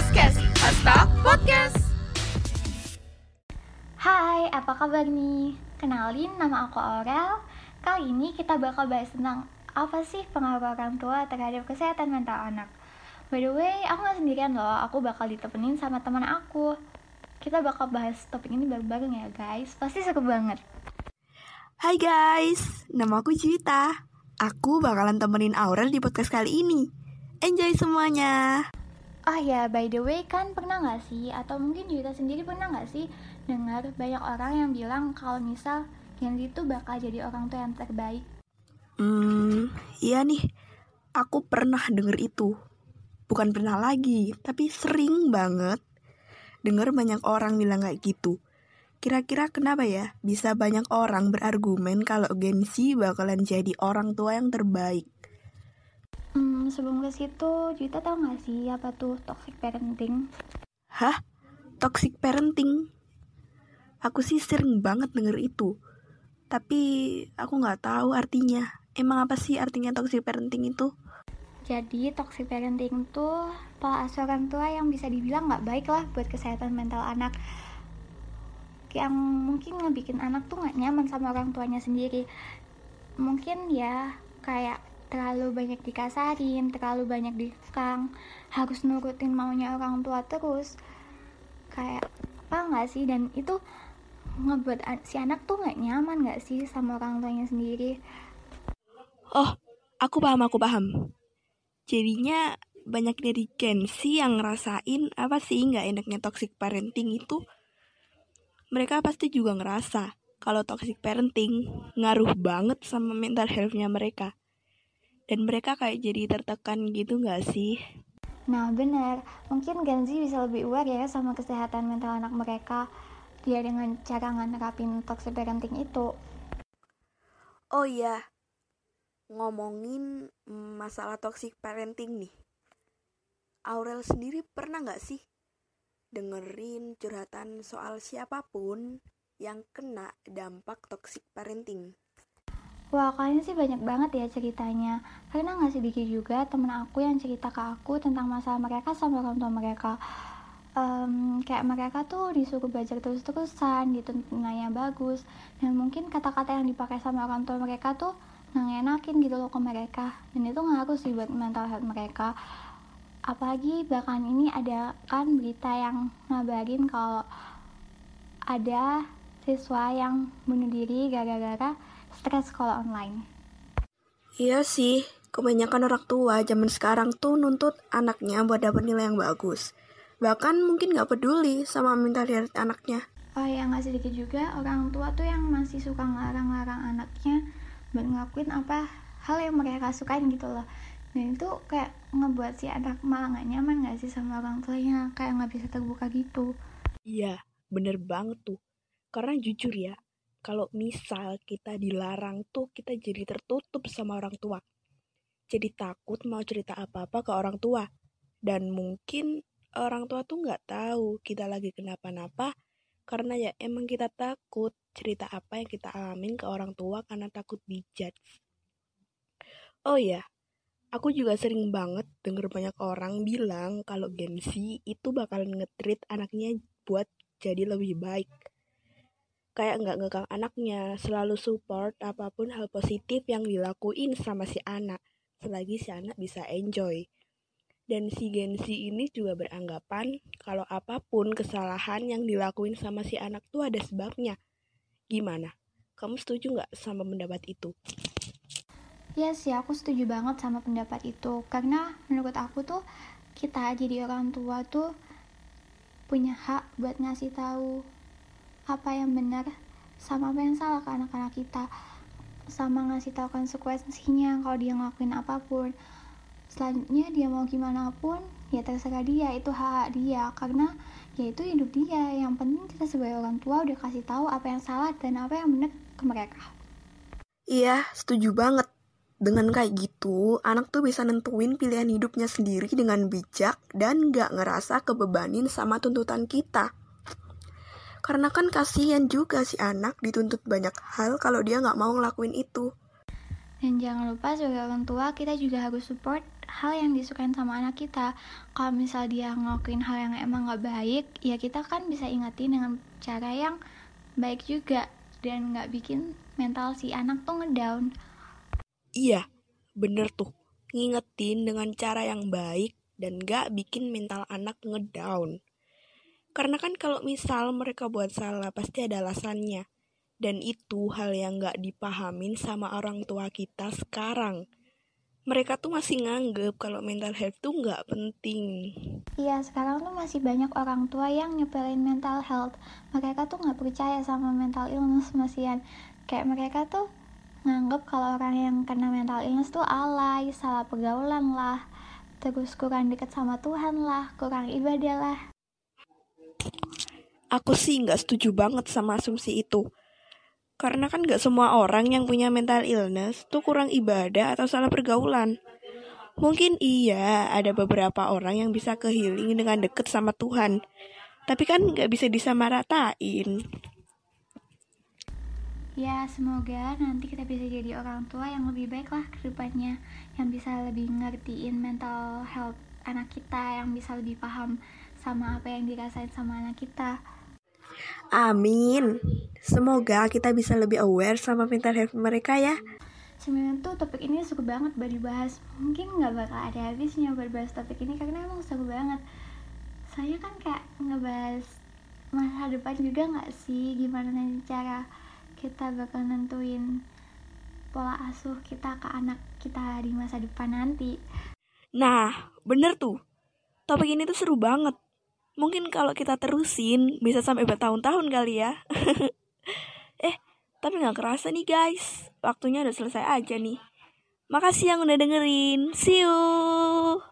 Podcast, hashtag podcast. Hai, apa kabar nih? Kenalin, nama aku Aurel. Kali ini kita bakal bahas tentang apa sih pengaruh orang tua terhadap kesehatan mental anak. By the way, aku gak sendirian loh, aku bakal ditemenin sama teman aku. Kita bakal bahas topik ini bareng-bareng ya guys, pasti seru banget. Hai guys, nama aku Juwita. Aku bakalan temenin Aurel di podcast kali ini. Enjoy semuanya. Oh ya, by the way kan pernah gak sih, atau mungkin Juwita sendiri pernah gak sih dengar banyak orang yang bilang kalau misal Genzi itu bakal jadi orang tua yang terbaik. Hmm, iya nih. Aku pernah denger itu. Bukan pernah lagi, tapi sering banget denger banyak orang bilang kayak gitu. Kira-kira kenapa ya bisa banyak orang berargumen kalau Genzi bakalan jadi orang tua yang terbaik? Sebelum ke situ, Juwita tau gak sih apa tuh toxic parenting? Hah? Toxic parenting? Aku sih sering banget denger itu. Tapi aku nggak tahu artinya. Emang apa sih artinya toxic parenting itu? Jadi toxic parenting itu pola asuh orang tua yang bisa dibilang nggak baik lah buat kesehatan mental anak yang mungkin ngebikin anak tuh nggak nyaman sama orang tuanya sendiri mungkin ya kayak terlalu banyak dikasarin terlalu banyak dikang harus nurutin maunya orang tua terus kayak apa nggak sih dan itu ngebuat si anak tuh nggak nyaman nggak sih sama orang tuanya sendiri Oh, aku paham, aku paham. Jadinya banyak dari Gen Z yang ngerasain apa sih nggak enaknya toxic parenting itu. Mereka pasti juga ngerasa kalau toxic parenting ngaruh banget sama mental health-nya mereka. Dan mereka kayak jadi tertekan gitu nggak sih? Nah benar, mungkin Gen Z bisa lebih aware ya sama kesehatan mental anak mereka dia dengan cara nerapin toxic parenting itu. Oh iya, ngomongin masalah toxic parenting nih. Aurel sendiri pernah nggak sih dengerin curhatan soal siapa pun yang kena dampak toxic parenting? Wah kayaknya sih banyak banget ya ceritanya. Karena gak sedikit juga temen aku yang cerita ke aku tentang masalah mereka sama orang tua mereka? Um, Kayak mereka tuh disuruh belajar terus-terusan, dituntut nilainya bagus. Dan mungkin kata-kata yang dipakai sama orang tua mereka tuh nggak enakin gitu loh ke mereka. Dan itu ngaruh sih buat mental health mereka. Apalagi bahkan ini ada kan berita yang ngabarin kalau ada siswa yang bunuh diri gara-gara stres sekolah online. Iya sih, kebanyakan orang tua zaman sekarang tuh nuntut anaknya buat dapat nilai yang bagus. Bahkan mungkin gak peduli sama mental health anaknya. Oh ya nggak sedikit juga orang tua tuh yang masih suka ngelarang-larang anaknya buat ngelakuin apa hal yang mereka sukain gitu loh. Dan itu kayak ngebuat si anak malah gak nyaman gak sih sama orang tuanya kayak nggak bisa terbuka gitu. Iya, bener banget tuh. Karena jujur ya, kalau misal kita dilarang tuh kita jadi tertutup sama orang tua. Jadi takut mau cerita apa-apa ke orang tua. Dan mungkin orang tua tuh nggak tahu kita lagi kenapa-napa karena ya emang kita takut cerita apa yang kita alamin ke orang tua karena takut dijudge. Oh ya, aku juga sering banget denger banyak orang bilang kalau Gen Z itu bakalan ngetrit anaknya buat jadi lebih baik kayak nggak ngekang anaknya, selalu support apa pun hal positif yang dilakuin sama si anak, selagi si anak bisa enjoy. Dan si Gen Z ini juga beranggapan kalau apa pun kesalahan yang dilakuin sama si anak tuh ada sebabnya. Gimana? Kamu setuju nggak sama pendapat itu? Iya sih, aku setuju banget sama pendapat itu. Karena menurut aku tuh kita jadi orang tua tuh punya hak buat ngasih tahu apa yang benar sama apa yang salah ke anak-anak kita. Sama ngasih tahu konsekuensinya kalau dia ngelakuin apa pun. Selanjutnya dia mau gimana pun ya terserah dia itu hak dia. Karena ya itu hidup dia. Yang penting kita sebagai orang tua udah kasih tahu apa yang salah dan apa yang benar ke mereka. Iya setuju banget. Dengan kayak gitu anak tuh bisa nentuin pilihan hidupnya sendiri dengan bijak dan gak ngerasa kebebanin sama tuntutan kita karena kan kasihan juga si anak dituntut banyak hal kalau dia nggak mau ngelakuin itu. Dan jangan lupa sebagai orang tua kita juga harus support hal yang disukain sama anak kita kalau misal dia ngelakuin hal yang emang gak baik ya kita kan bisa ingetin dengan cara yang baik juga dan gak bikin mental si anak tuh ngedown Iya, bener tuh. Ngingetin dengan cara yang baik dan gak bikin mental anak ngedown. Karena kan kalau misal mereka buat salah pasti ada alasannya. Dan itu hal yang gak dipahamin sama orang tua kita sekarang. Mereka tuh masih nganggep kalau mental health tuh gak penting. Iya, sekarang tuh masih banyak orang tua yang nyepelin mental health. Mereka tuh nggak percaya sama mental illness masian. Kayak mereka tuh nganggep kalau orang yang kena mental illness tuh alay, salah pergaulan lah, terus kurang deket sama Tuhan lah, kurang ibadah lah. Aku sih nggak setuju banget sama asumsi itu. Karena kan nggak semua orang yang punya mental illness tuh kurang ibadah atau salah pergaulan. Mungkin iya, ada beberapa orang yang bisa ke dengan deket sama Tuhan. Tapi kan nggak bisa disamaratain. Ya, semoga nanti kita bisa jadi orang tua yang lebih baik lah ke depannya, yang bisa lebih ngertiin mental health anak kita, yang bisa lebih paham sama apa yang dirasain sama anak kita. Amin. Semoga kita bisa lebih aware sama mental health mereka ya. Sebenarnya tuh topik ini seru banget buat dibahas. Mungkin nggak bakal ada habisnya buat bahas topik ini karena emang seru banget. Saya kan kayak ngebahas masa depan juga nggak sih gimana nanti cara kita bakal nentuin pola asuh kita ke anak kita di masa depan nanti. Nah, bener tuh. Topik ini tuh seru banget. Mungkin kalau kita terusin bisa sampai bertahun-tahun kali ya. eh, tapi nggak kerasa nih guys. Waktunya udah selesai aja nih. Makasih yang udah dengerin. See you.